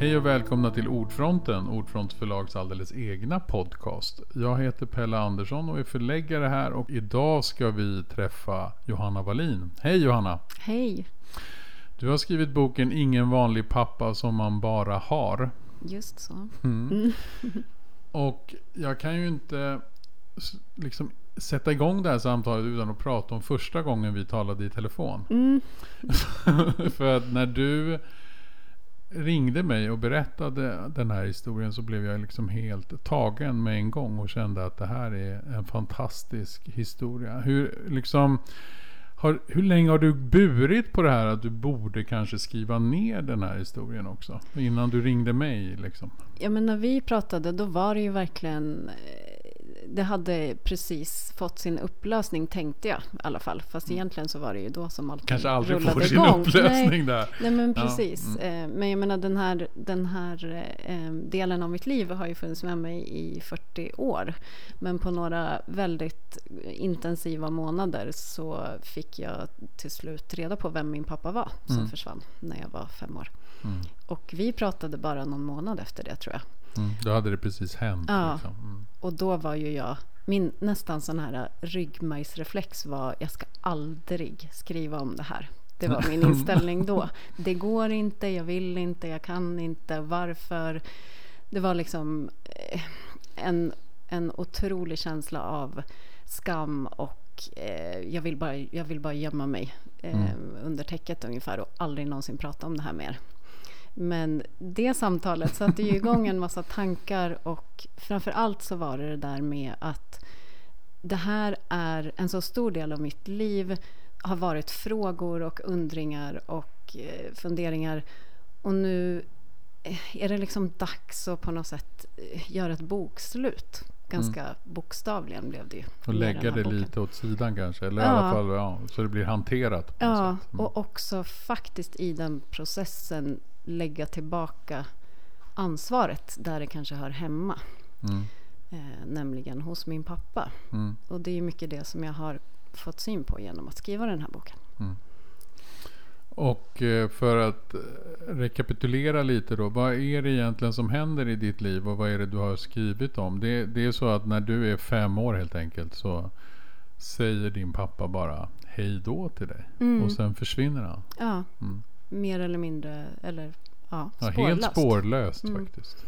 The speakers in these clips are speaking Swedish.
Hej och välkomna till Ordfronten, Ordfront förlags alldeles egna podcast. Jag heter Pelle Andersson och är förläggare här och idag ska vi träffa Johanna Wallin. Hej Johanna! Hej! Du har skrivit boken Ingen vanlig pappa som man bara har. Just så. Mm. Och jag kan ju inte liksom sätta igång det här samtalet utan att prata om första gången vi talade i telefon. Mm. För att när du ringde mig och berättade den här historien så blev jag liksom helt tagen med en gång och kände att det här är en fantastisk historia. Hur, liksom, har, hur länge har du burit på det här att du borde kanske skriva ner den här historien också? Innan du ringde mig liksom. Ja men när vi pratade då var det ju verkligen det hade precis fått sin upplösning tänkte jag i alla fall. Fast mm. egentligen så var det ju då som allt Kanske aldrig rullade får sin igång. upplösning nej, där. Nej men precis. Ja. Mm. Eh, men jag menar den här, den här eh, delen av mitt liv har ju funnits med mig i 40 år. Men på några väldigt intensiva månader så fick jag till slut reda på vem min pappa var som mm. försvann när jag var fem år. Mm. Och vi pratade bara någon månad efter det tror jag. Mm, då hade det precis hänt. Ja, liksom. mm. och då var ju jag, min nästan sån här ryggmärgsreflex var jag ska aldrig skriva om det här. Det var min inställning då. Det går inte, jag vill inte, jag kan inte, varför? Det var liksom eh, en, en otrolig känsla av skam och eh, jag, vill bara, jag vill bara gömma mig eh, mm. under täcket ungefär och aldrig någonsin prata om det här mer. Men det samtalet satte ju igång en massa tankar och framför allt så var det det där med att det här är en så stor del av mitt liv har varit frågor och undringar och eh, funderingar och nu är det liksom dags att på något sätt eh, göra ett bokslut. Ganska mm. bokstavligen blev det ju. Och lägga det boken. lite åt sidan kanske? Eller ja. i alla fall ja, så det blir hanterat. ja, mm. och också faktiskt i den processen lägga tillbaka ansvaret där det kanske hör hemma. Mm. Eh, nämligen hos min pappa. Mm. Och det är mycket det som jag har fått syn på genom att skriva den här boken. Mm. Och eh, för att eh, rekapitulera lite då. Vad är det egentligen som händer i ditt liv och vad är det du har skrivit om? Det, det är så att när du är fem år helt enkelt så säger din pappa bara hej då till dig. Mm. Och sen försvinner han. Ja. Mm mer eller mindre, eller ja, spårlöst. Ja, helt spårlöst mm. faktiskt.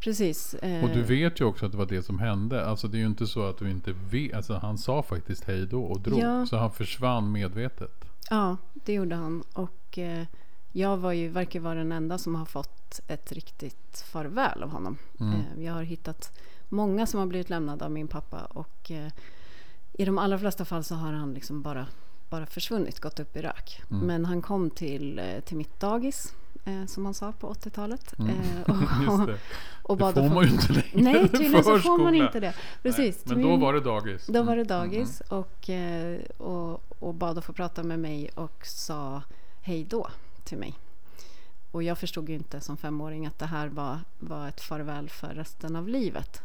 Precis. Eh. Och du vet ju också att det var det som hände. Alltså det är ju inte så att du inte vet. Alltså han sa faktiskt hej då och drog. Ja. Så han försvann medvetet. Ja, det gjorde han. Och eh, jag var ju, verkar vara den enda som har fått ett riktigt farväl av honom. Mm. Eh, jag har hittat många som har blivit lämnade av min pappa. Och eh, i de allra flesta fall så har han liksom bara bara försvunnit, gått upp i rök. Mm. Men han kom till, eh, till mitt dagis, eh, som man sa på 80-talet. Mm. Eh, och, det. och bad det får man ju inte längre. Nej, tydligen så får man inte det. Precis. Nej, men då var det dagis. Då var det mm. dagis mm. och, eh, och, och bad att få prata med mig och sa hej då till mig. Och jag förstod ju inte som femåring att det här var, var ett farväl för resten av livet.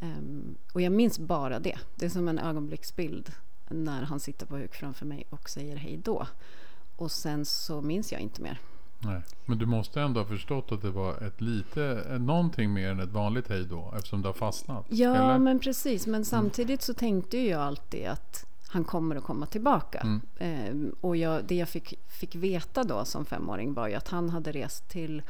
Um, och jag minns bara det. Det är som en ögonblicksbild när han sitter på huk framför mig och säger hej då. Och sen så minns jag inte mer. Nej. Men du måste ändå ha förstått att det var ett lite, någonting mer än ett vanligt hej då eftersom det har fastnat. Ja, eller? men precis. Men mm. samtidigt så tänkte jag alltid att han kommer att komma tillbaka. Mm. Eh, och jag, det jag fick, fick veta då som femåring var ju att han hade rest till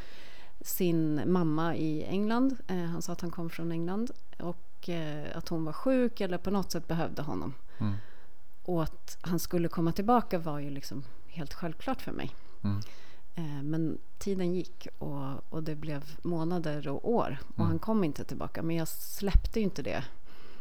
sin mamma i England. Eh, han sa att han kom från England och eh, att hon var sjuk eller på något sätt behövde honom. Mm. Och att han skulle komma tillbaka var ju liksom helt självklart för mig. Mm. Eh, men tiden gick och, och det blev månader och år och mm. han kom inte tillbaka. Men jag släppte ju inte det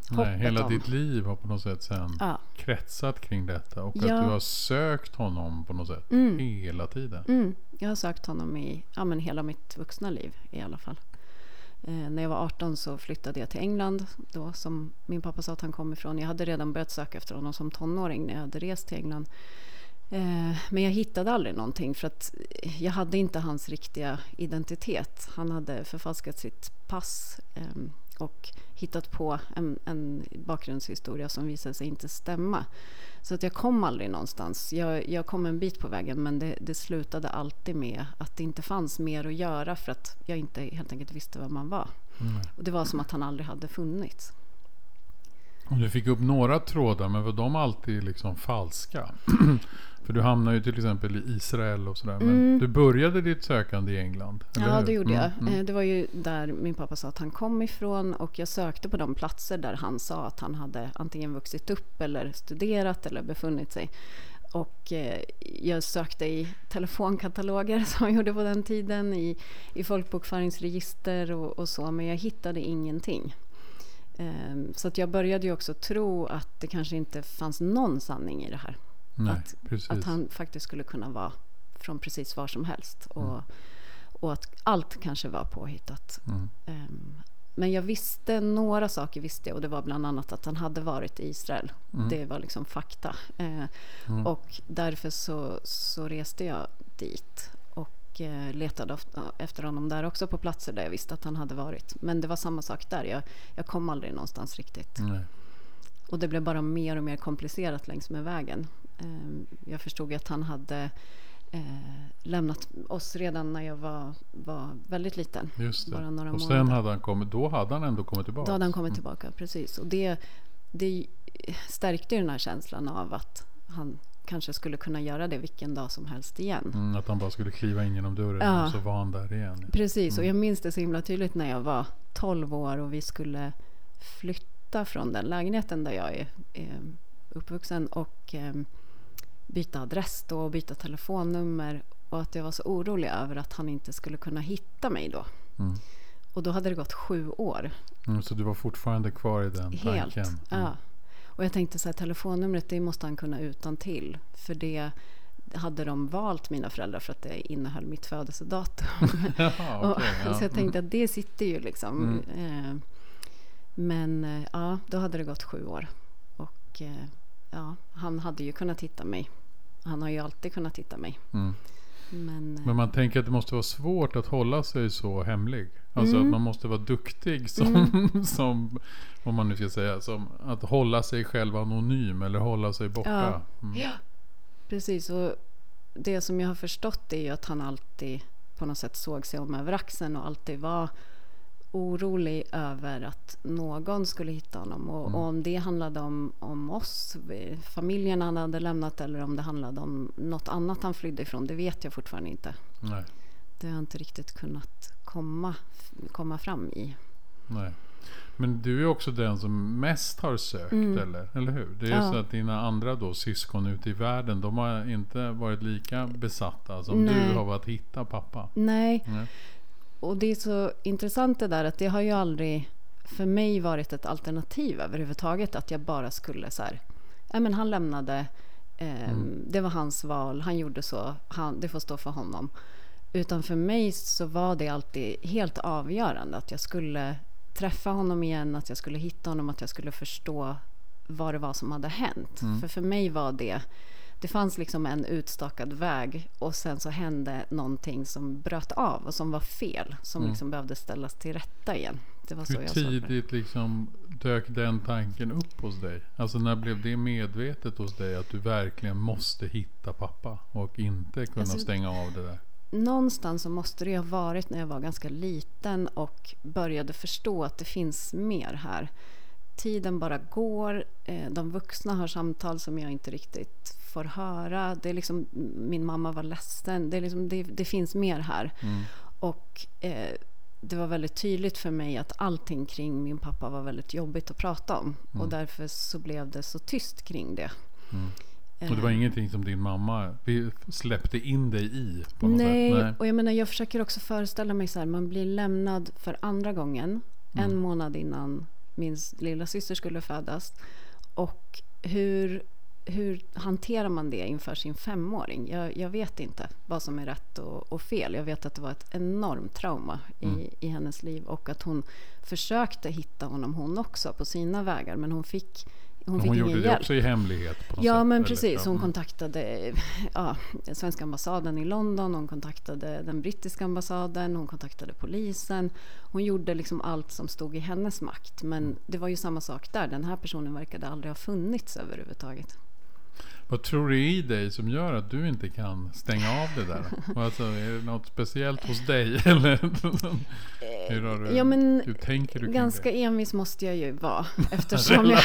Nej, hela om. ditt liv har på något sätt sen ja. kretsat kring detta och ja. att du har sökt honom på något sätt mm. hela tiden. Mm. Jag har sökt honom i ja, men hela mitt vuxna liv i alla fall. Eh, när jag var 18 så flyttade jag till England, då som min pappa sa att han kom ifrån. Jag hade redan börjat söka efter honom som tonåring när jag hade rest till England. Eh, men jag hittade aldrig någonting för att jag hade inte hans riktiga identitet. Han hade förfalskat sitt pass ehm, och hittat på en, en bakgrundshistoria som visade sig inte stämma. Så att jag kom aldrig någonstans. Jag, jag kom en bit på vägen men det, det, slutade alltid med att det inte fanns mer att göra för att jag inte helt enkelt visste vad man var. Mm. Och det var som att han aldrig hade funnits. Du fick upp några trådar men var de alltid liksom falska? För du hamnade ju till exempel i Israel och sådär. Men mm. du började ditt sökande i England? ja, det gjorde jag. Mm, mm. Det var ju där min pappa sa att han kom ifrån. Och jag sökte på de platser där han sa att han hade antingen vuxit upp eller studerat eller befunnit sig. Och eh, jag sökte i telefonkataloger som jag gjorde på den tiden, i, i folkbokföringsregister och, och så, men jag hittade ingenting. Um, så att jag började ju också tro att det kanske inte fanns någon sanning i det här. Nej, att, att, han faktiskt skulle kunna vara från precis var som helst. Och, mm. och att allt kanske var påhittat. Mm. Um, men jag visste några saker visste jag och det var bland annat att han hade varit i Israel. Mm. Det var liksom fakta. Eh, mm. Och därför så, så reste jag dit och eh, letade efter honom där också på platser där jag visste att han hade varit. Men det var samma sak där. Jag, jag kom aldrig någonstans riktigt. Nej. Och det blev bara mer och mer komplicerat längs med vägen. Ehm, jag förstod att han hade eh, lämnat oss redan när jag var, var väldigt liten. Bara några och sen hade han kommit, då hade han ändå kommit tillbaka? Då hade han kommit mm. tillbaka, precis. Och det, det stärkte den här känslan av att han kanske skulle kunna göra det vilken dag som helst igen. Mm, att han bara skulle kliva in genom dörren ja. och så var han där igen. Precis, mm. och jag minns det så himla tydligt när jag var 12 år och vi skulle flytta från den lägenheten där jag är, är uppvuxen och eh, byta adress då och byta telefonnummer och att jag var så orolig över att han inte skulle kunna hitta mig då. Mm. Och då hade det gått sju år. Mm, så du var fortfarande kvar i den Helt, tanken? Mm. ja. Och jag tänkte så här, telefonnumret det måste han kunna utan till För det hade de valt mina föräldrar för att det innehöll mitt födelsedatum. Jaha, okay, ja. Så jag tänkte att det sitter ju liksom. Mm. Eh, men eh, ja, då hade det gått sju år. Och eh, ja, han hade ju kunnat hitta mig han har ju alltid kunnat hitta mig. Mm. Men, Men, man tänker att det måste vara svårt att hålla sig så hemlig. Alltså mm. att man måste vara duktig som, mm. som, om man nu ska säga, som att hålla sig själv anonym eller hålla sig borta. Ja, mm. ja. precis. Och det som jag har förstått är ju att han alltid på något sätt såg sig om över axeln och alltid var orolig över att någon skulle hitta honom. Och, mm. och, om det handlade om, om oss, familjen han hade lämnat eller om det handlade om något annat han flydde ifrån, det vet jag fortfarande inte. Nej. Det har jag inte riktigt kunnat komma, komma fram i. Nej. Men du är också den som mest har sökt, mm. eller, eller hur? Det är ja. så att dina andra då, syskon ute i världen, de har inte varit lika besatta som Nej. du har varit att hitta pappa. Nej. Nej och det är så intressant det där att det har ju aldrig för mig varit ett alternativ överhuvudtaget att jag bara skulle så här, ja men han lämnade, eh, mm. det var hans val, han gjorde så, han, det får stå för honom. Utan för mig så var det alltid helt avgörande att jag skulle träffa honom igen, att jag skulle hitta honom, att jag skulle förstå vad det var som hade hänt. Mm. För för mig var det det fanns liksom en utstakad väg och sen så hände någonting som bröt av och som var fel. Som mm. liksom behövde ställas till rätta igen. Det var Hur så jag tidigt liksom dök den tanken upp hos dig? Alltså när blev det medvetet hos dig att du verkligen måste hitta pappa och inte kunna alltså, stänga av det där? Någonstans så måste det ha varit när jag var ganska liten och började förstå att det finns mer här. Tiden bara går. Eh, de vuxna har samtal som jag inte riktigt får höra. Det är liksom, min mamma var ledsen. Det, är liksom, det, det finns mer här. Mm. Och eh, det var väldigt tydligt för mig att allting kring min pappa var väldigt jobbigt att prata om. Mm. Och därför så blev det så tyst kring det. Mm. Och det var eh. ingenting som din mamma släppte in dig i? Nej, Nej, och jag menar jag försöker också föreställa mig så här, man blir lämnad för andra gången, en mm. månad innan min lilla syster skulle födas. Och hur hur hanterar man det inför sin femåring? Jag, jag vet inte vad som är rätt och, och, fel. Jag vet att det var ett enormt trauma i, mm. i hennes liv och att hon försökte hitta honom hon också på sina vägar men hon fick hon Hon, gjorde det hjälp. också i hemlighet Ja, sätt, men eller? precis. Hon mm. kontaktade ja, svenska ambassaden i London, hon kontaktade den brittiska ambassaden, hon kontaktade polisen. Hon gjorde liksom allt som stod i hennes makt. Men Mm. det var ju samma sak där. Den här personen verkade aldrig ha funnits överhuvudtaget. Vad tror du i dig som gör att du inte kan stänga av det där? alltså, är det något speciellt hos dig? Eller hur har du, Ja, men hur tänker du Ganska det? envis måste jag ju vara eftersom jag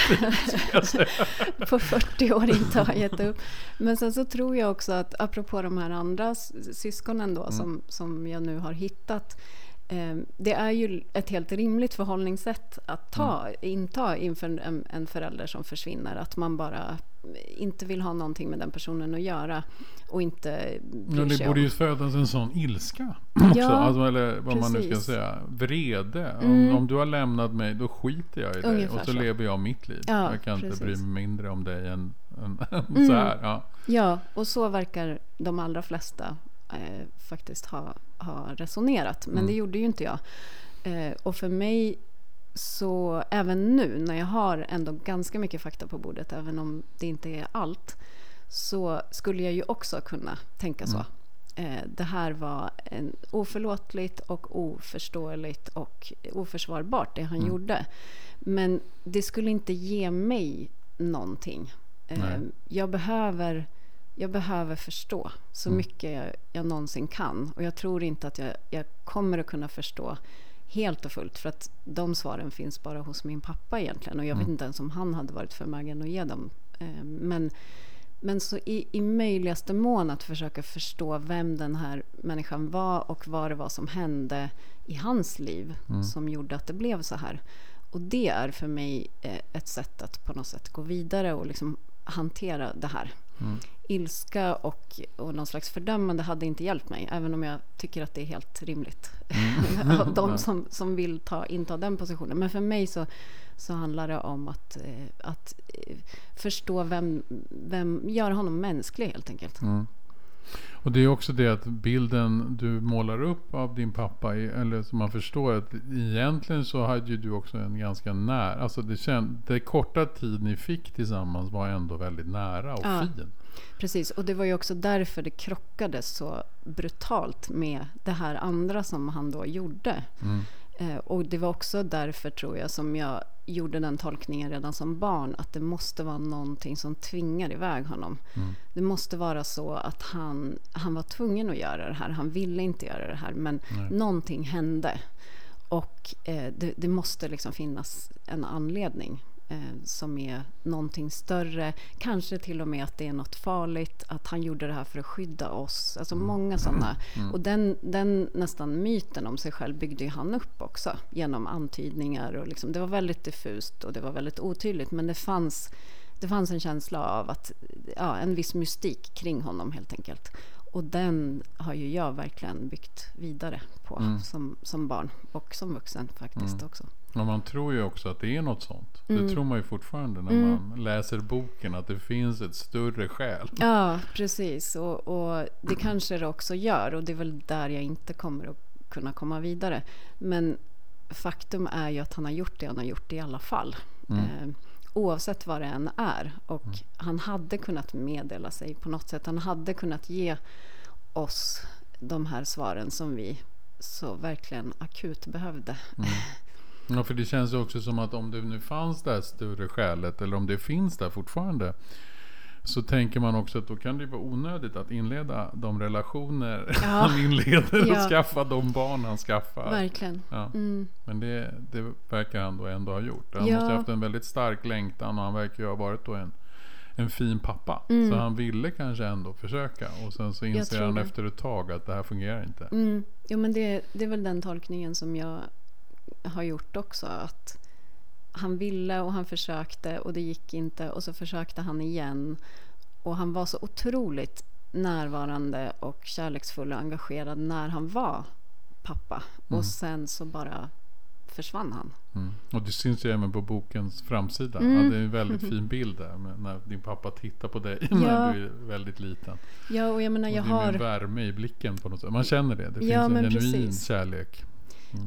på 40 år inte har gett upp. Men sen så tror jag också att apropå de här andra syskonen då som, som jag nu har hittat. Eh, det är ju ett helt rimligt förhållningssätt att ta, inta inför en, en förälder som försvinner. Att man bara inte vill ha någonting med den personen att göra och inte bryr Ja, det sig borde om. ju födas en sån ilska också. Ja, alltså, eller vad man nu ska precis. säga. Vrede. Om, Mm. om du har lämnat mig, då skiter jag i dig. Ungefär Och så, så. lever jag mitt liv. Ja, jag kan inte precis. bry mig mindre om dig än, än, än Mm. så här. Ja. Ja, och så verkar de allra flesta eh, faktiskt ha, ha resonerat. Men Mm. det gjorde ju inte jag. Eh, och för mig så även nu när jag har ändå ganska mycket fakta på bordet, även om det inte är allt, så skulle jag ju också kunna tänka så. Eh, det här var en oförlåtligt och oförståeligt och oförsvarbart det han Mm. gjorde. Men det skulle inte ge mig någonting. Eh, Nej. jag, behöver, jag behöver förstå så Mm. mycket jag, jag någonsin kan. Och jag tror inte att jag, jag kommer att kunna förstå helt och fullt. För att de svaren finns bara hos min pappa egentligen. Och jag vet Mm. inte ens om han hade varit förmögen att ge dem. Eh, men, men så i, i möjligaste mån att försöka förstå vem den här människan var och vad det var som hände i hans liv Mm. som gjorde att det blev så här. Och det är för mig eh, ett sätt att på något sätt gå vidare och liksom hantera det här. Mm. Ilska och, och någon slags fördömande hade inte hjälpt mig, även om jag tycker att det är helt rimligt. Mm. De som, som vill ta, inta den positionen. Men för mig så, så handlar det om att, eh, att eh, förstå vem, vem, göra honom mänsklig helt enkelt. Mm. Och det är också det att bilden du målar upp av din pappa, eller som man förstår att egentligen så hade ju du också en ganska nära, alltså det, känd, det korta tid ni fick tillsammans var ändå väldigt nära och Ja. fin. Precis, och det var ju också därför det krockade så brutalt med det här andra som han då gjorde. Mm. Eh, och det var också därför tror jag som jag gjorde den tolkningen redan som barn att det måste vara någonting som tvingar iväg honom. Mm. Det måste vara så att han, han var tvungen att göra det här. Han ville inte göra det här men Nej. någonting hände. Och eh, det, det måste liksom finnas en anledning eh, som är någonting större. Kanske till och med att det är något farligt, att han gjorde det här för att skydda oss. Alltså många sådana. Mm. Och den, den nästan myten om sig själv byggde ju han upp också genom antydningar. Och liksom, det var väldigt diffust och det var väldigt otydligt men det fanns, det fanns en känsla av att, ja, en viss mystik kring honom helt enkelt. Och den har ju jag verkligen byggt vidare på Mm. som, som barn och som vuxen faktiskt Mm. också. Och man tror ju också att det är något sånt. Mm. Det tror man ju fortfarande när Mm. man läser boken, att det finns ett större skäl. Ja, precis. Och, och det kanske det också gör. Och det är väl där jag inte kommer att kunna komma vidare. Men faktum är ju att han har gjort det han har gjort i alla fall. Mm. Eh, oavsett vad det än är. Och han hade kunnat meddela sig på något sätt. Han hade kunnat ge oss de här svaren som vi så verkligen akut behövde. Mm. Ja, för det känns ju också som att om det nu fanns det här större skälet, eller om det finns där fortfarande, så tänker man också att då kan det vara onödigt att inleda de relationer Ja. han inleder och Ja. skaffa de barn han skaffar. Verkligen. Ja. Mm. Men det, det verkar han då ändå ha gjort. Han måste ha haft en väldigt stark längtan och han verkar ju ha varit då en, en fin pappa. Mm. Så han ville kanske ändå försöka. Och sen så inser han det. efter ett tag att det här fungerar inte. Mm. Jo, men det, det är väl den tolkningen som jag har gjort också. Att han ville och han försökte och det gick inte och så försökte han igen. Och han var så otroligt närvarande och kärleksfull och engagerad när han var pappa. Mm. Och sen så bara försvann han. Mm. Och det syns ju även på bokens framsida. Mm. Ja, det är en väldigt fin bild där. När din pappa tittar på dig Ja. när du är väldigt liten. Ja, och jag menar jag och det är har... med värme i blicken på något sätt. Man känner det. Det finns Ja, en genuin precis. kärlek.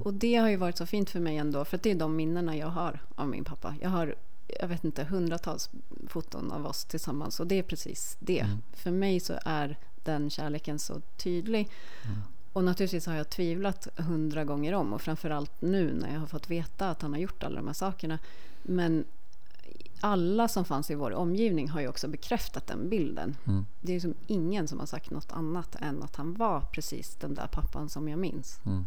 Och det har ju varit så fint för mig ändå. För det är de minnena jag har av min pappa. Jag har jag vet inte, hundratals foton av oss tillsammans och det är precis det. Mm. För mig så är den kärleken så tydlig. Mm. Och naturligtvis har jag tvivlat hundra gånger om och framförallt nu när jag har fått veta att han har gjort alla de här sakerna. Men alla som fanns i vår omgivning har ju också bekräftat den bilden. Mm. Det är liksom ingen som har sagt något annat än att han var precis den där pappan som jag minns. Mm.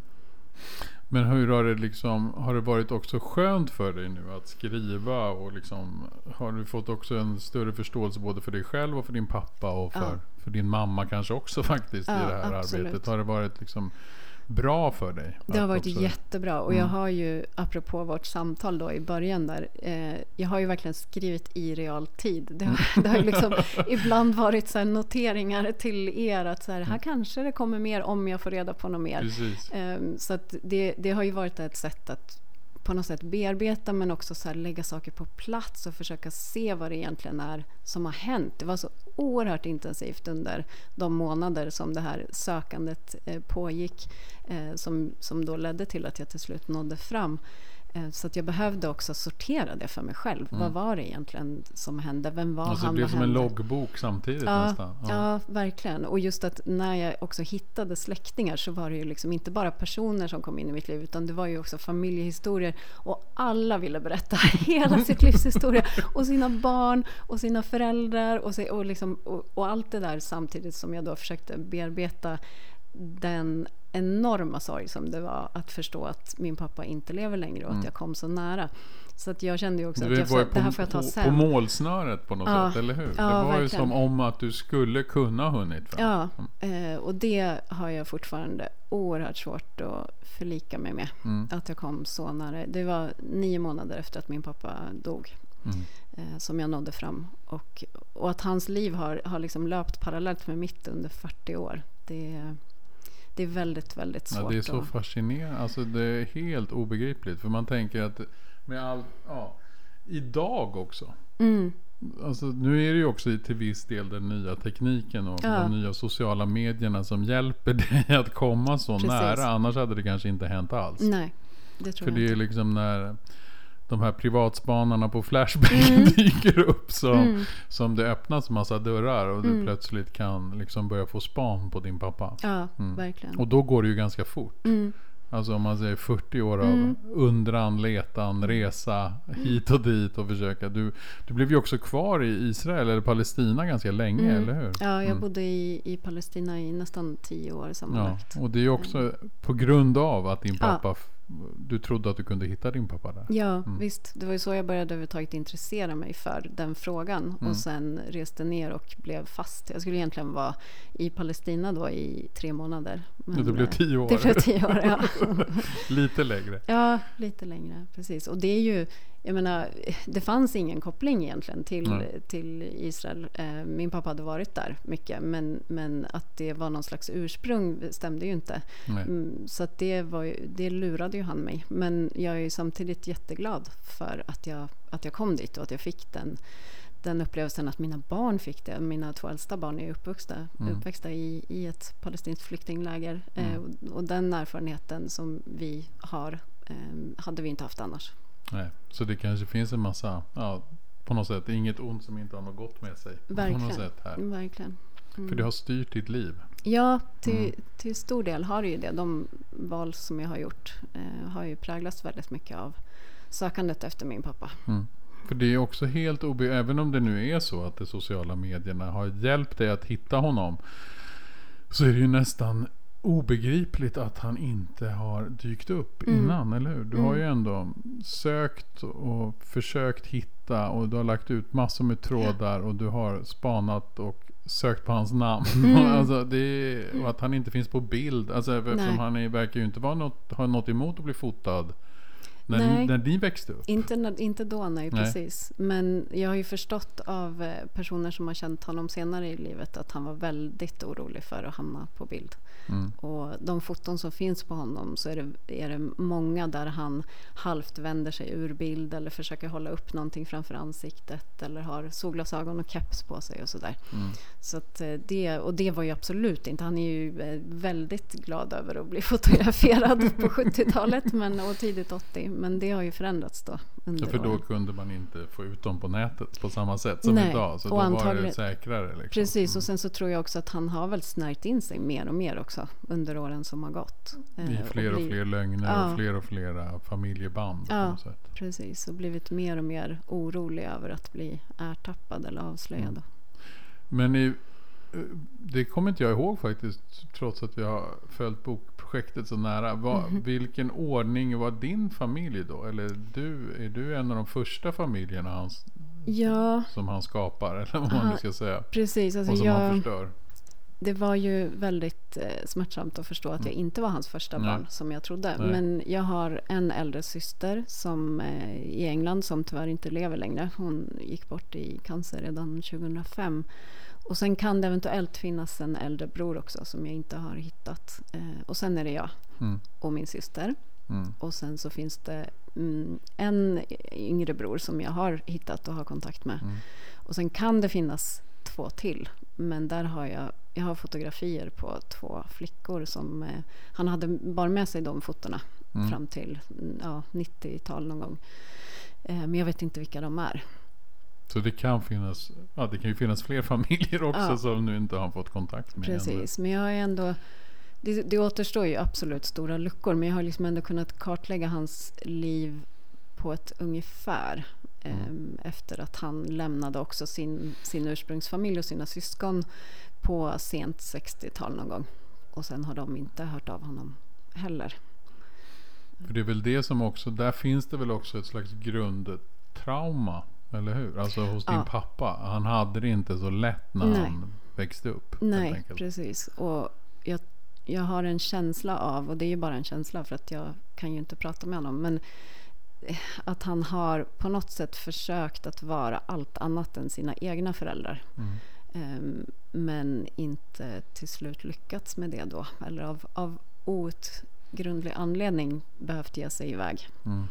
Men hur har det liksom, har det varit också skönt för dig nu att skriva och liksom, har du fått också en större förståelse både för dig själv och för din pappa och för, Ja. för din mamma kanske också faktiskt i Ja, det här absolut. arbetet? Har det varit liksom bra för dig? Det har varit också- jättebra och Mm. jag har ju, apropå vårt samtal då i början där, eh, jag har ju verkligen skrivit i realtid. Det har, det har ju liksom ibland varit så noteringar till er att så här, här kanske det kommer mer om jag får reda på något mer. Ehm, Så det, det har ju varit ett sätt att på något sätt bearbeta men också så här lägga saker på plats och försöka se vad det egentligen är som har hänt. Det var så oerhört intensivt under de månader som det här sökandet eh, pågick eh, som, som då ledde till att jag till slut nådde fram. Eh, Så att jag behövde också sortera det för mig själv. Vad var det egentligen som hände? Vem var Mm. Alltså det han? blev Vad som en hände? loggbok samtidigt Ja, nästan. ja. verkligen. Och just att när jag också hittade släktingar så var det ju liksom inte bara personer som kom in i mitt liv utan det var ju också familjehistorier och alla ville berätta hela sitt livs historia och sina barn och sina föräldrar och, och, liksom, och, och allt det där samtidigt som jag då försökte bearbeta den enorma sorg som det var att förstå att min pappa inte lever längre och Mm. att jag kom så nära. Så att jag kände ju också Du att jag, var ju det här på, får jag ta på, på sen. målsnöret på något Ja. sätt, eller hur? Ja, det var ju verkligen. som om att du skulle kunna ha hunnit fram. Ja, eh, och det har jag fortfarande oerhört svårt att förlika mig med. Mm. Att jag kom så nära. Det var nio månader efter att min pappa dog Mm. eh, som jag nådde fram. Och, och att hans liv har, har liksom löpt parallellt med mitt under 40 år. Det, det är väldigt, väldigt svårt. Ja, det är så att- fascinerande. Alltså det är helt obegripligt. För man tänker att med all, ja, idag också. Mm, Alltså, nu är det ju också till viss del den nya tekniken och Ja. de nya sociala medierna som hjälper dig att komma så Precis. nära. Annars hade det kanske inte hänt alls. nej, det tror För jag det är inte. liksom när de här privatspanarna på Flashback Mm. dyker upp som, Mm, som det öppnas massa dörrar och du Mm. plötsligt kan liksom börja få span på din pappa. ja, Mm. verkligen. Och då går det ju ganska fort. Mm, Alltså om man säger 40 år av Mm. undran, letan, resa hit och dit och försöka. Du, du blev ju också kvar i Israel eller Palestina ganska länge, eller hur? ja, jag bodde i, i Palestina i nästan tio år Ja, sammanlagt. och det är ju också på grund av att din Ja. pappa, f- du trodde att du kunde hitta din pappa där. Ja, Mm. visst. Det var ju så jag började överhuvudtaget intressera mig för den frågan. Mm. Och sen reste ner och blev fast. Jag skulle egentligen vara i Palestina då i tre månader. Men, Ja, det blev eh, tio år. Det blev tio år, ja. Lite längre. ja, lite längre. Precis. Och det är ju, jag menar, det fanns ingen koppling egentligen till, Nej. till Israel. Eh, Min pappa hade varit där mycket, men, men att det var någon slags ursprung stämde ju inte. Nej. Mm, Så det, var ju, det lurade ju han mig. Men jag är ju samtidigt jätteglad för att jag, att jag kom dit och att jag fick den, den upplevelsen att mina barn fick det. Mina två äldsta barn är uppvuxna, Mm. uppväxta i, i ett palestinskt flyktingläger. Mm. Eh, och, och den erfarenheten som vi har eh, hade vi inte haft annars. Nej. Så det kanske finns en massa, ja, på något sätt, inget ont som inte har något gott med sig. På Verkligen. något sätt här. Verkligen. Mm. För det har styrt ditt liv. Ja, till, Mm. till stor del har det ju det. De val som jag har gjort eh, har ju präglats väldigt mycket av sökandet efter min pappa. Mm. För det är också helt obe... Även om det nu är så att de sociala medierna har hjälpt dig att hitta honom. Så är det ju nästan obegripligt att han inte har dykt upp Mm. innan, eller hur? Du har Mm. ju ändå sökt och försökt hitta och du har lagt ut massor med trådar och du har spanat och sökt på hans namn. Mm. alltså det och att han inte finns på bild. Alltså eftersom Nej. han är, verkar ju inte vara något, ha något emot att bli fotad. När, Nej. när ni växte upp. Inte, när- inte då, nej, Nej. precis. Men jag har ju förstått av eh, personer som har känt honom senare i livet att han var väldigt orolig för att hamna på bild. Mm. Och de foton som finns på honom så är det, är det många där han halvt vänder sig ur bild eller försöker hålla upp någonting framför ansiktet eller har solglasögon och keps på sig och sådär. Mm. Så eh, det, och det var ju absolut inte, han är ju eh, väldigt glad över att bli fotograferad på 70-talet men, och tidigt 80. Men det har ju förändrats då. Ja, för då åren. kunde man inte få ut dem på nätet på samma sätt som Nej, idag. Så och då var det antagligen- säkrare. Liksom. Precis, och sen så tror jag också att han har väl snärjt in sig mer och mer också under åren som har gått. I fler och bli- fler lögner Ja. och fler och fler eh, familjeband. Ja. Precis, och blivit mer och mer orolig över att bli ertappad eller avslöjad. Mm. Men i, eh, det kommer inte jag ihåg faktiskt. Trots att vi har följt bokprojektet så nära. Vad, Mhm. Vilken ordning var din familj då? Eller du, är du en av de första familjerna han, Ja, som han skapar? Eller vad man nu ska säga. precis. Alltså Och som han jag, förstör. det var ju väldigt eh, smärtsamt att förstå att jag inte var hans första Mm. Nej. barn som jag trodde. Nej. Men jag har en äldre syster som, eh, i England som tyvärr inte lever längre. Hon gick bort i cancer redan 2005. Och sen kan det eventuellt finnas en äldre bror också som jag inte har hittat. Eh, och sen är det jag Mm. och min syster. Mm. Och sen så finns det mm, en yngre bror som jag har hittat och har kontakt med. Mm. Och sen kan det finnas två till. Men där har jag, jag har fotografier på två flickor som eh, han hade bar med sig de fotona Mm. fram till mm, ja, 90-tal någon gång. Eh, men jag vet inte vilka de är. Så det kan finnas, ja det kan ju finnas fler familjer också Ja. som du inte har fått kontakt med. Precis, men jag har ändå det, det återstår ju absolut stora luckor men jag har liksom ändå kunnat kartlägga hans liv på ett ungefär. Mm. eh, Efter att han lämnade också sin, sin ursprungsfamilj och sina syskon på sent 60-tal någon gång. Och sen har de inte hört av honom heller. För det är väl det som också, där finns det väl också ett slags grundtrauma. Eller hur? Alltså hos din Ja. pappa. Han hade det inte så lätt när Nej. han växte upp. Nej, precis. Och jag, jag har en känsla av, och det är ju bara en känsla för att jag kan ju inte prata med honom, men eh, att han har på något sätt försökt att vara allt annat än sina egna föräldrar. Mm. Ehm, men inte till slut lyckats med det då. Eller av, av outgrundlig anledning behövt ge sig iväg. Mm.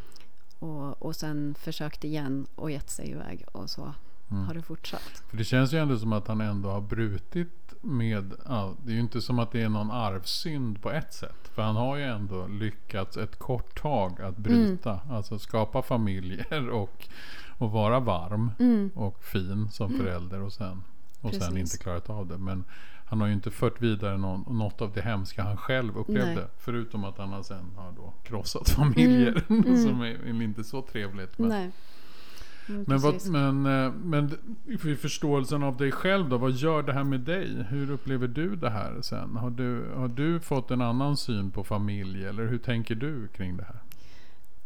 Och, och sen försökt igen och gett sig iväg. Och så Mm. har det fortsatt. För det känns ju ändå som att han ändå har brutit med, ja, det är ju inte som att det är någon arvsynd på ett sätt. För han har ju ändå lyckats ett kort tag att bryta. Alltså skapa familjer och, och vara varm Mm. och fin som förälder och sen, och sen Precis. inte klarat av det. Men han har ju inte fört vidare någon, något av det hemska han själv upplevde. Nej. Förutom att han sen har då krossat familjer. som är, är inte så trevligt. Men, Nej. Mm, men, vad, men, eh, men i förståelsen av dig själv då, vad gör det här med dig? Hur upplever du det här sen? Har du, har du fått en annan syn på familj eller hur tänker du kring det här?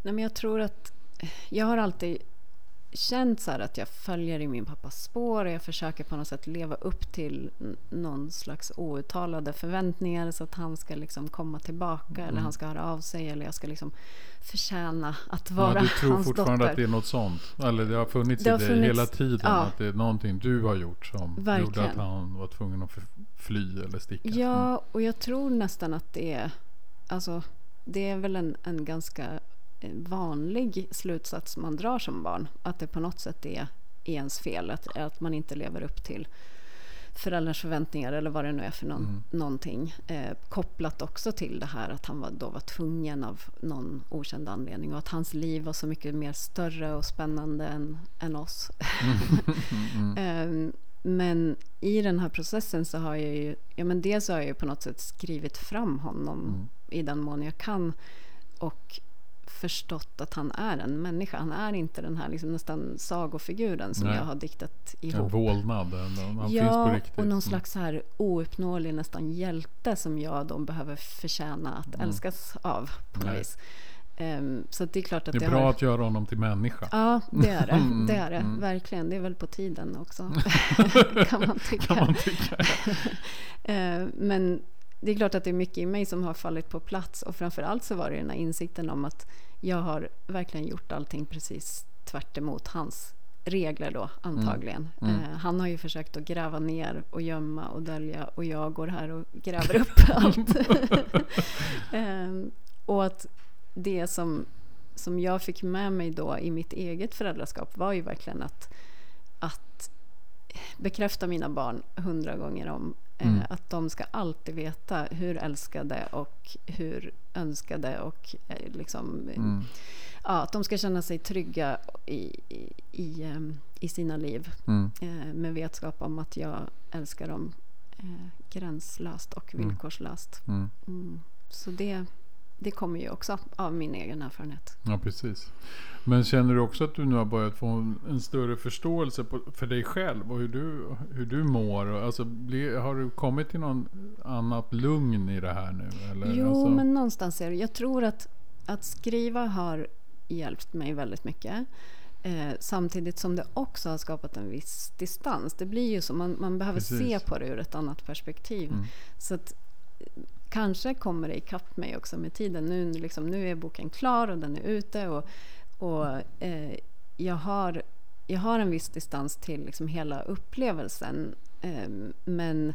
Nej, men jag tror att jag har alltid känt så att jag följer i min pappas spår och jag försöker på något sätt leva upp till någon slags outtalade förväntningar så att han ska liksom komma tillbaka eller han ska höra av sig eller jag ska liksom förtjäna att vara Mm. ja, du tror hans fortfarande dotter. att det är något sånt? Eller det har funnits Det i har dig funnits- hela tiden? ja. Att det är någonting du har gjort som gjorde Verkligen. att han var tvungen att fly eller sticka? Mm. Ja, och jag tror nästan att det är, alltså, det är väl en, en ganska vanlig slutsats man drar som barn. Att det på något sätt är ens fel, att, att man inte lever upp till föräldrars förväntningar eller vad det nu är för någon, Mm. någonting. Eh, kopplat också till det här att han var, då var tvungen av någon okänd anledning och att hans liv var så mycket mer större och spännande än, än oss. Mm. Ehm, Men i den här processen så har jag ju, ja men dels har jag ju på något sätt skrivit fram honom Mm. i den mån jag kan och förstått att han är en människa. Han är inte den här liksom nästan sagofiguren som Nej. jag har diktat En ihop. vålnad, en- han finns på Ja, riktigt. och någon Mm. slags så här ouppnåelig nästan hjälte som jag då behöver förtjäna att Mm. älskas av på något vis. Ehm, så det är klart att Det det, är bra har... att göra honom till människa. Ja, det är det. Mm, Det är det. mm. Verkligen. Det är väl på tiden också. kan man tycka. Kan man tycka. Eh, Men det är klart att det är mycket i mig som har fallit på plats och framförallt så var det den här insikten om att jag har verkligen gjort allting precis tvärt emot hans regler då antagligen. Mm. Eh, han har ju försökt att gräva ner och gömma och dölja och jag går här och gräver upp allt. eh, och att det som, som jag fick med mig då i mitt eget föräldraskap var ju verkligen att, att bekräfta mina barn hundra gånger om. Eh, Mm. Att de ska alltid veta hur älskade och hur önskade och eh, liksom, eh, Mm. ja, att de ska känna sig trygga i, i, i, i sina liv. Mm. Eh, med vetskap om att jag älskar dem eh, gränslöst och Mm. villkorslöst. Mm. Mm. Så det, det kommer ju också av min egen erfarenhet. Ja, precis. Men känner du också att du nu har börjat få en, en större förståelse på, för dig själv och hur du, hur du mår? Alltså, blir, har du kommit till någon annat lugn i det här nu? Eller? Jo, alltså, men någonstans är det. Jag tror att, att skriva har hjälpt mig väldigt mycket. Eh, samtidigt som det också har skapat en viss distans. Det blir ju så, man, man behöver Precis. se på det ur ett annat perspektiv. Mm. Så att, kanske kommer det ikapp mig också med tiden. Nu, liksom, nu är boken klar och den är ute. Och, och eh, jag, har, jag har en viss distans till liksom hela upplevelsen. Eh, men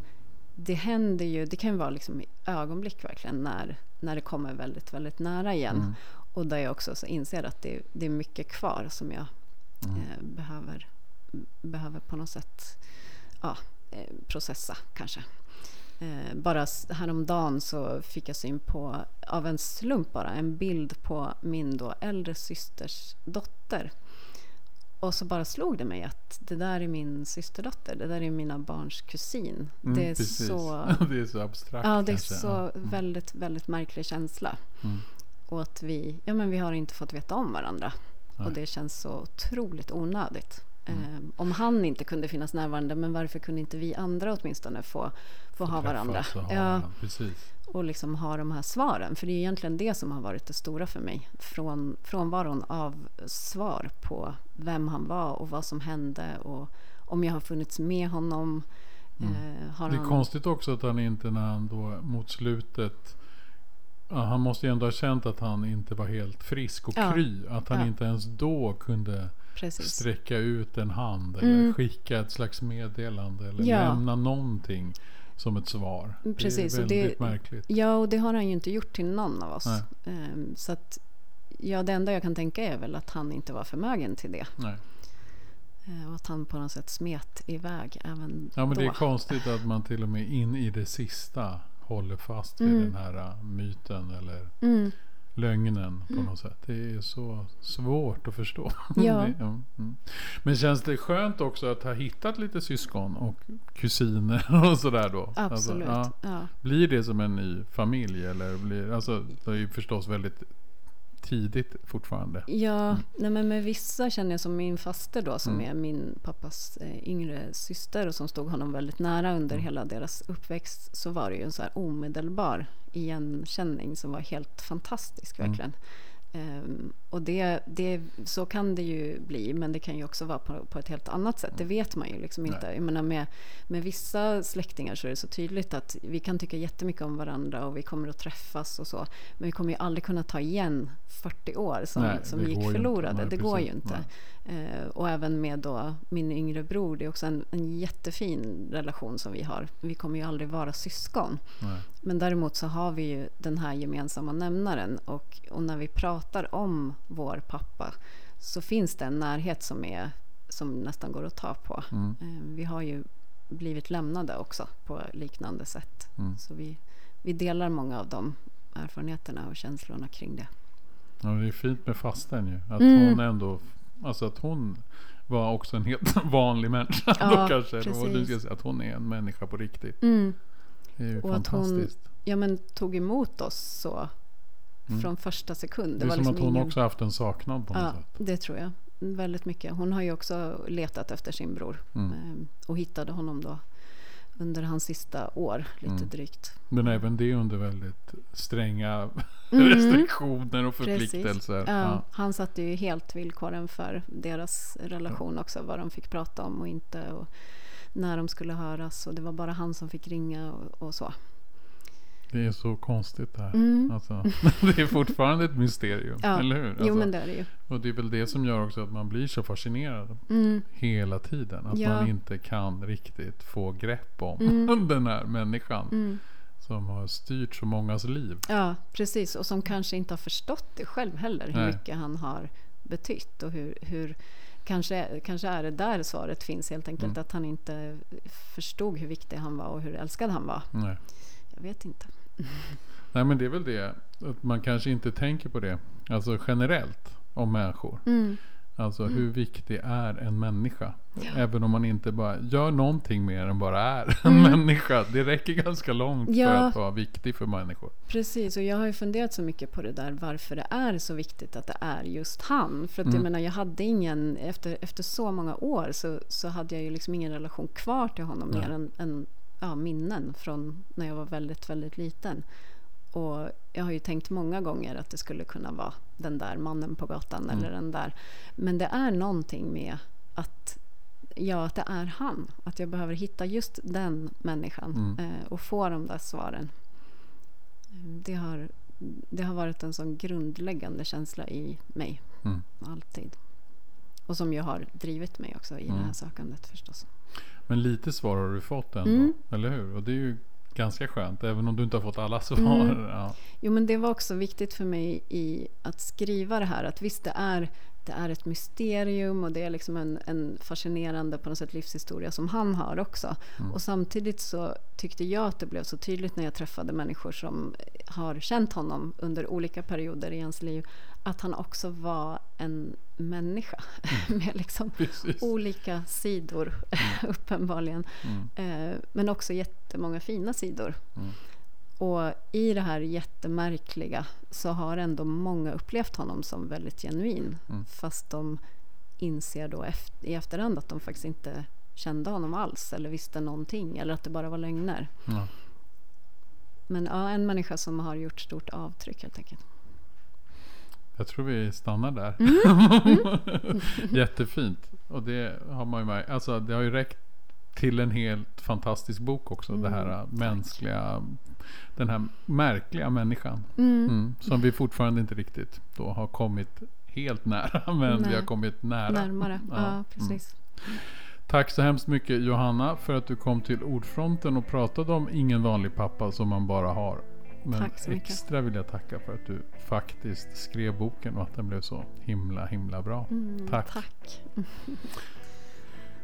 det händer ju, det kan ju vara liksom i ögonblick verkligen när, när det kommer väldigt, väldigt nära igen. Mm. Och där jag också så inser att det, det är mycket kvar som jag Mm. eh, behöver, behöver på något sätt ja, eh, processa kanske. Eh, bara häromdagen så fick jag syn på, av en slump bara, en bild på min då äldre systers dotter. Och så bara slog det mig att det där är min systerdotter, det där är mina barns kusin. Mm, det är precis. så... det är så abstrakt Ja, det är kanske. så. Mm. väldigt, väldigt märklig känsla. Mm. Och att vi, ja men vi har inte fått veta om varandra. Nej. Och det känns så otroligt onödigt. Mm. Eh, om han inte kunde finnas närvarande, men varför kunde inte vi andra åtminstone få, få ha varandra? Ha Ja, Precis. och liksom ha de här svaren. För det är egentligen det som har varit det stora för mig. Från, frånvaron av svar på vem han var och vad som hände och om jag har funnits med honom. Mm. Eh, Det är han... konstigt också att han inte när han då mot slutet han måste ju ändå ha känt att han inte var helt frisk och Ja. kry. Att han Ja. inte ens då kunde Precis. sträcka ut en hand eller Mm. skicka ett slags meddelande eller Ja. lämna någonting som ett svar. Precis, det är och det- väldigt märkligt. Ja, och det har han ju inte gjort till någon av oss. Ehm, Så att, ja, det enda jag kan tänka är väl att han inte var förmögen till det. Nej. Eh, Och att han på något sätt smet iväg även Ja men då. det är konstigt att man till och med in i det sista håller fast vid Mm. den här myten eller Mm, lögnen på något sätt. Det är så svårt att förstå. Ja. Mm. Men känns det skönt också att ha hittat lite syskon och kusiner och sådär då? absolut. Alltså, ja. ja. Blir det som en ny familj eller blir, alltså det är ju förstås väldigt tidigt fortfarande. Ja, nej men med vissa känner jag som min faster då som Mm. är min pappas eh, yngre syster och som stod honom väldigt nära under Mm. hela deras uppväxt så var det ju en så här omedelbar igenkänning som var helt fantastisk Mm. Ehm, och det, det, så kan det ju bli men det kan ju också vara på, på ett helt annat sätt. Det vet man ju liksom Nej. inte. Jag menar med, med vissa släktingar så är det så tydligt att vi kan tycka jättemycket om varandra och vi kommer att träffas och så. Men vi kommer ju aldrig kunna ta igen 40 år som, Nej, som gick förlorade. Nej, det går ju inte. Eh, och även med då min yngre bror, det är också en, en jättefin relation som vi har. Vi kommer ju aldrig vara syskon. Nej. Men däremot så har vi ju den här gemensamma nämnaren och, och när vi pratar om vår pappa så finns det en närhet som, är, som nästan går att ta på. Mm. Eh, Vi har ju blivit lämnade också på liknande sätt. Mm. Så vi, vi delar många av de erfarenheterna och känslorna kring det. Ja, det är fint med fasten ju. Att Mm. hon ändå, alltså att hon var också en helt vanlig människa. Ja, då kanske. Och du ska säga att hon är en människa på riktigt. Mm. Det är ju Och att hon- fantastiskt. Ja men tog emot oss så Mm. från första sekund. Det är som liksom att hon ingen- också haft en saknad på något Ja, sätt. det tror jag. Väldigt mycket. Hon har ju också letat efter sin bror. Mm. eh, Och hittade honom då under hans sista år, lite Mm. drygt. Men även det under väldigt stränga Mm. restriktioner och förpliktelser. Ja, Ja. Han satte ju helt villkoren för deras relation också. Vad de fick prata om och inte. Och när de skulle höras. Och det var bara han som fick ringa och, och så. Det är så konstigt det här. Mm. Alltså, det är fortfarande ett mysterium. Ja. Eller hur? Alltså, Jo men det är det ju. Och det är väl det som gör också att man blir så fascinerad Mm. hela tiden. Att Ja. man inte kan riktigt få grepp om Mm. den här människan. Mm. Som har styrt så mångas liv. Ja, precis. Och som kanske inte har förstått det själv heller. Hur Nej. mycket han har betytt. Och hur, hur kanske, kanske är det där svaret finns helt enkelt. Mm. Att han inte förstod hur viktig han var och hur älskad han var. Nej. Jag vet inte. Nej men det är väl det. Att man kanske inte tänker på det. Alltså generellt. om människor. Mm. Alltså hur viktig är en människa? Ja. Även om man inte bara gör någonting mer än bara är en Mm. människa. Det räcker ganska långt för Ja. att vara viktig för människor. Precis, och jag har ju funderat så mycket på det där varför det är så viktigt att det är just han. För att jag Mm. menar, jag hade ingen, efter, efter så många år så, så hade jag ju liksom ingen relation kvar till honom Nej. mer än, än ja, minnen från när jag var väldigt, väldigt liten. Och jag har ju tänkt många gånger att det skulle kunna vara den där mannen på gatan Mm. eller den där. Men det är någonting med att Ja, att det är han. Att jag behöver hitta just den människan Mm. eh, och få de där svaren. Det har, det har varit en sån grundläggande känsla i mig. Mm. Alltid. Och som ju har drivit mig också i det Mm. här sökandet förstås. Men lite svar har du fått ändå. Mm. Eller hur? Och det är ju ganska skönt. Även om du inte har fått alla svar. Mm. Ja. Jo, men det var också viktigt för mig i att skriva det här. Att visst, det är, det är ett mysterium och det är liksom en, en fascinerande på något sätt livshistoria som han har också. Mm. Och samtidigt så tyckte jag att det blev så tydligt när jag träffade människor som har känt honom under olika perioder i hans liv. Att han också var en människa med liksom Precis. olika sidor uppenbarligen. Mm. Eh, men också jättemånga fina sidor. Mm. Och i det här jättemärkliga så har ändå många upplevt honom som väldigt genuin. Mm. Fast de inser då eft- i efterhand att de faktiskt inte kände honom alls eller visste någonting eller att det bara var lögner. Men ja, en människa som har gjort stort avtryck helt enkelt. Jag tror vi stannar där. Mm. Jättefint. Och det har man ju med. Alltså det har ju räckt till en helt fantastisk bok också. det här Mm, tack. mänskliga. Den här märkliga människan. Mm. Mm, som vi fortfarande inte riktigt då har kommit helt nära. Men vi Nej. har kommit nära. Närmare. Ja, Ja, mm. precis. Tack så hemskt mycket Johanna för att du kom till Ordfronten och pratade om Ingen vanlig pappa som man bara har. Men extra vill jag tacka för att du faktiskt skrev boken och att den blev så himla himla bra. Mm, Tack. tack.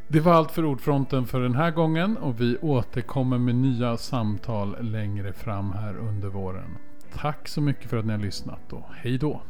Det var allt för Ordfronten för den här gången och vi återkommer med nya samtal längre fram här under våren. Tack så mycket för att ni har lyssnat och hej då!